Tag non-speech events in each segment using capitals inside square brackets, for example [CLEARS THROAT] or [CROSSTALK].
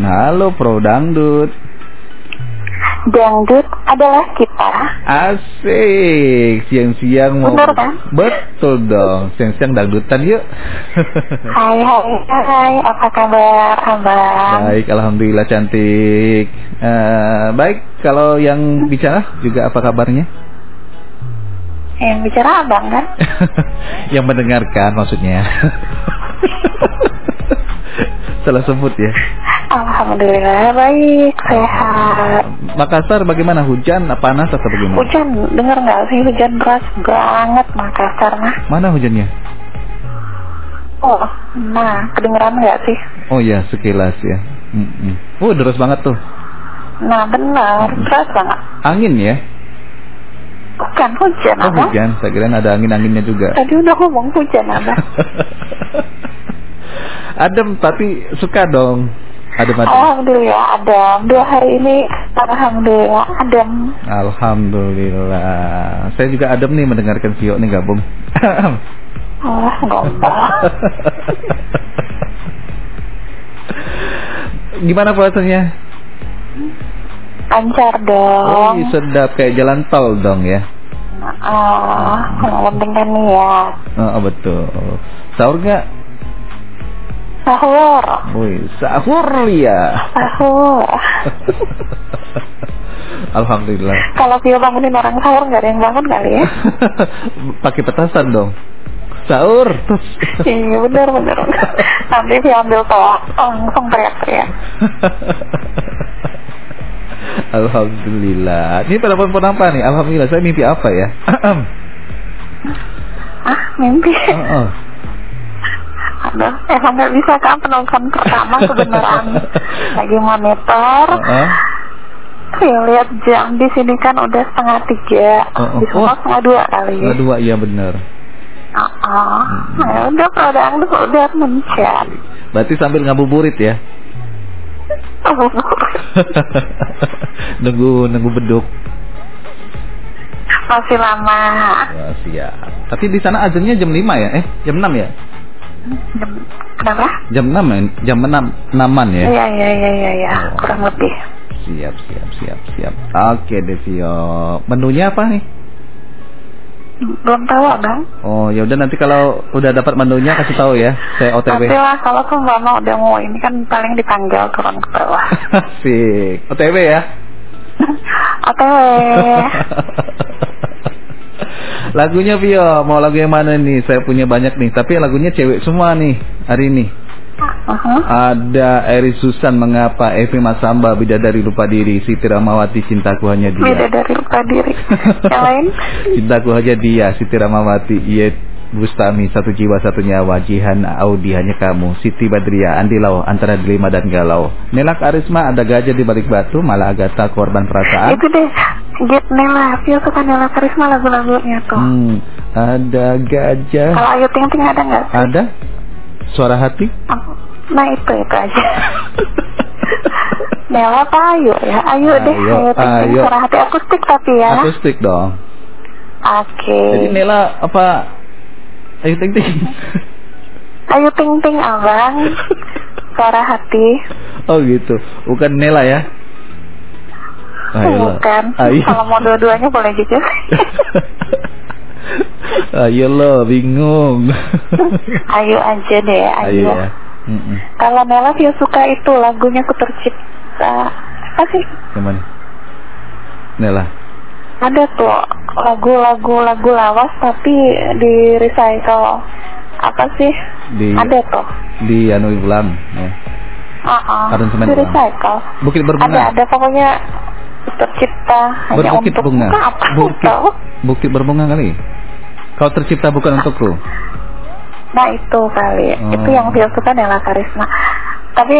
Halo Pro Dangdut. Dangdut adalah kita. Asik. Siang-siang mau. Bener kan? Betul dong. Siang-siang dangdutan yuk. [LAUGHS] Hai hai hai, apa kabar abang? Baik, alhamdulillah cantik. Eh, baik, kalau yang bicara juga apa kabarnya? Yang bicara abang kan? [LAUGHS] yang mendengarkan maksudnya. [LAUGHS] Salah sebut ya. Alhamdulillah baik, sehat. Makassar bagaimana? Hujan, panas atau bagaimana? Hujan, dengar nggak sih hujan deras banget Makassar mah? Mana hujannya? Oh, nah kedengeran nggak sih? Oh ya, sekilas ya. Mm-mm. Oh, deras banget tuh. Nah benar, deras banget. Angin ya? Bukan hujan Oh, abang. hujan. Saya kira ada angin-anginnya juga. Tadi udah ngomong hujan abang. [LAUGHS] adem tapi suka dong. Adem adem. Alhamdulillah adem. Dua hari ini Alhamdulillah adem. Alhamdulillah. Saya juga adem nih mendengarkan Vio nih gabung. Oh, gombal. [LAUGHS] Gimana puasanya? Lancar Oh, dong. iya, sedap kayak jalan tol dong ya. Oh, yang penting kan niat. Oh, oh, betul. Sahur nggak? Sahur. Wih, sahur ya. Sahur. [LAUGHS] Alhamdulillah. Kalau Vio bangunin orang sahur nggak ada yang bangun kali ya? [LAUGHS] Pakai petasan dong. Sahur. [LAUGHS] Iya bener bener. Nanti Vio ambil tolak langsung teriak-teriak. Alhamdulillah. Ini pada pohon apa nih? Alhamdulillah. Saya mimpi apa ya? [CLEARS THROAT] Ah mimpi. oh, oh. Aduh, emang nggak bisa kan penonton pertama kebenaran [LAUGHS] lagi monitor. Oh, oh. Vio lihat jam di sini kan udah setengah tiga, Oh, oh. di sana Wah. setengah dua kali. Setengah dua, iya benar. Oh, oh. Hmm. Nah, udah produk lu udah mencet. Berarti sambil ngabuburit ya? Oh, [LAUGHS] nunggu nunggu beduk. masih lama. Wah, siap. Tapi di sana azannya jam 5 ya? Eh, jam 6 ya? Jam, kenapa? Jam 6 ya? Jam 6 6 ya? Iya iya iya iya ya. Oh. kurang lebih. Siap, siap, siap, siap. Oke, Devio. Menunya apa nih? Belum tahu abang. Oh, ya udah nanti kalau udah dapat menunya kasih tahu ya. Saya OTW. Nanti lah kalau seumpama udah mau ini kan paling dipanggil turun ke bawah. [LAUGHS] Asik. OTW ya. [LAUGHS] OTW. [LAUGHS] Lagunya Vio, mau lagu yang mana nih? Saya punya banyak nih, tapi lagunya cewek semua nih hari ini. Uh-huh. Ada Eri Susan mengapa Evi Masamba Bidadari Lupa Diri Siti Ramawati Cintaku Hanya Beda Dia dari lupa diri. Yang lain? [LAUGHS] Cintaku Hanya Dia Siti Ramawati Iya Bustami Satu Jiwa Satu Nyawa Jihan Audi Hanya Kamu Siti Badria Andi Lau Antara Dilema dan Galau Nelak Arisma Ada Gajah di Balik Batu Malah Agatha Korban Perasaan Itu deh. Get Nela. Vio suka Nela Karisma lagu-lagunya tuh. hmm, Ada Gajah Kalau Ayu Ting Ting ada nggak? sih? Ada Suara Hati Nah itu itu aja. [LAUGHS] Nela apa Ayu ya? Ayu deh. Ayu Ting Ting suara hati akustik tapi ya. Akustik dong Oke. Jadi Nela apa Ayo Ting Ting Ayu Ting Ting abang. [LAUGHS] Suara hati. Oh gitu Bukan Nela ya Ayolah. Bukan. Ayo. Kalau mau dua-duanya boleh juga. [LAUGHS] Ayo lo bingung. Ayu aja deh. Ayu. Ayo ya. Mm-mm. Kalau Nela Vio suka itu lagunya ku tercipta. Apa sih? Yang mana? Nela. Ada tuh lagu-lagu lagu lawas tapi di recycle. Apa sih? Di Ada tuh. di anu ulang ya. Uh-uh. Aransemen Di recycle. Bukit Ada berbunga. ada pokoknya tercipta hanya Berbukit untuk bunga. apa Bukit, bukit berbunga kali. Kau tercipta bukan untukku. Nah itu kali. Oh. Itu yang Vio suka Nela Karisma. Tapi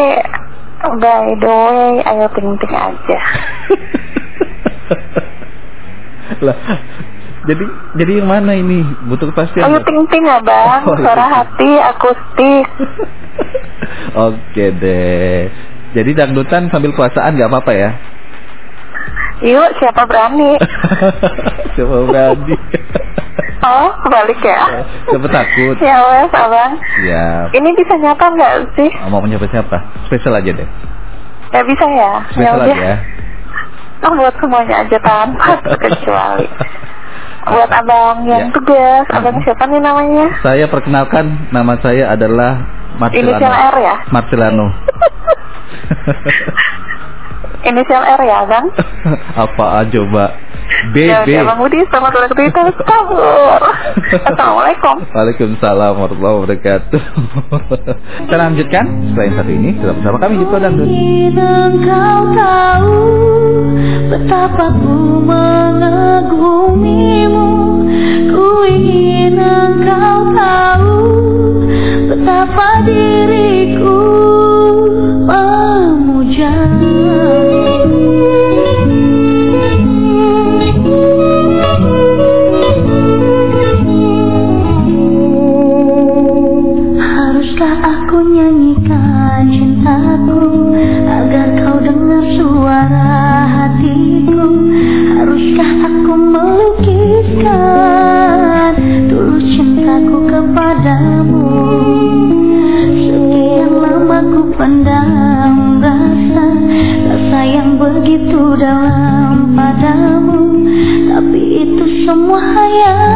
by the way ayo ting ting aja. [LAUGHS] lah. Jadi jadi yang mana ini? Butuh kepastian. Ayo nggak? ting ting ya bang. [LAUGHS] Oh, Suara iya. hati akustik. [LAUGHS] Oke deh. Jadi dangdutan sambil puasaan nggak apa-apa ya? Yuk siapa berani? [LAUGHS] Coba berani. Oh balik ya. Siapa takut? Ya wes abang. Siap. Ini bisa nyapa nggak sih? Oh, mau menyapa siapa? Spesial aja deh. Gak bisa ya? Spesial udah. aja ya. Oh buat semuanya aja tanpa [LAUGHS] terkecuali. Buat abang yang Ya. tugas, abang Hmm. siapa nih namanya? Saya perkenalkan nama saya adalah Marcelano. Inisial R ya? Marcelano. [LAUGHS] Inisial R ya abang? [LAUGHS] Apaan coba? Ya BB. udah Bang Budi, selamat beraktivitas. [LAUGHS] Kabur. Assalamualaikum. Waalaikumsalam warahmatullahi wabarakatuh. [LAUGHS] Kita lanjutkan setelah yang satu ini tetap bersama kami di. Ingin engkau tahu betapa ku mengagumimu kepadamu. Sekian lama ku pendam rasa Rasa yang begitu dalam padamu. Tapi itu semua hayalan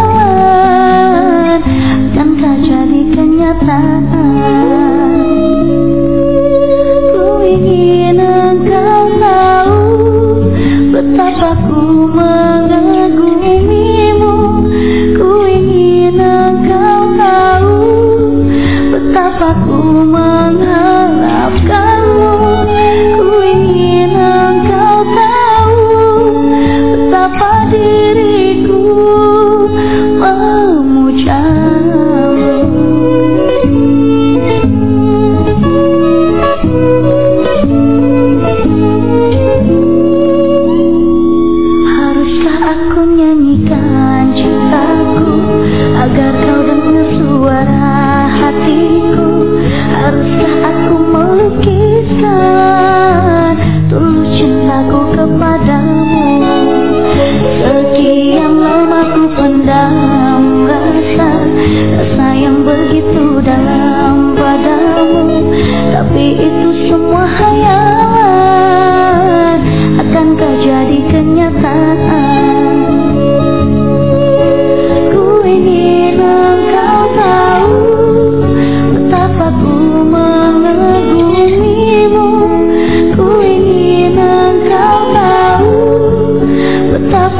Tulus cintaku kepadamu. Sekian lama ku pendam rasa Rasa yang begitu dalam padamu. Tapi itu semua hayalan. Akankah jadi kenyataan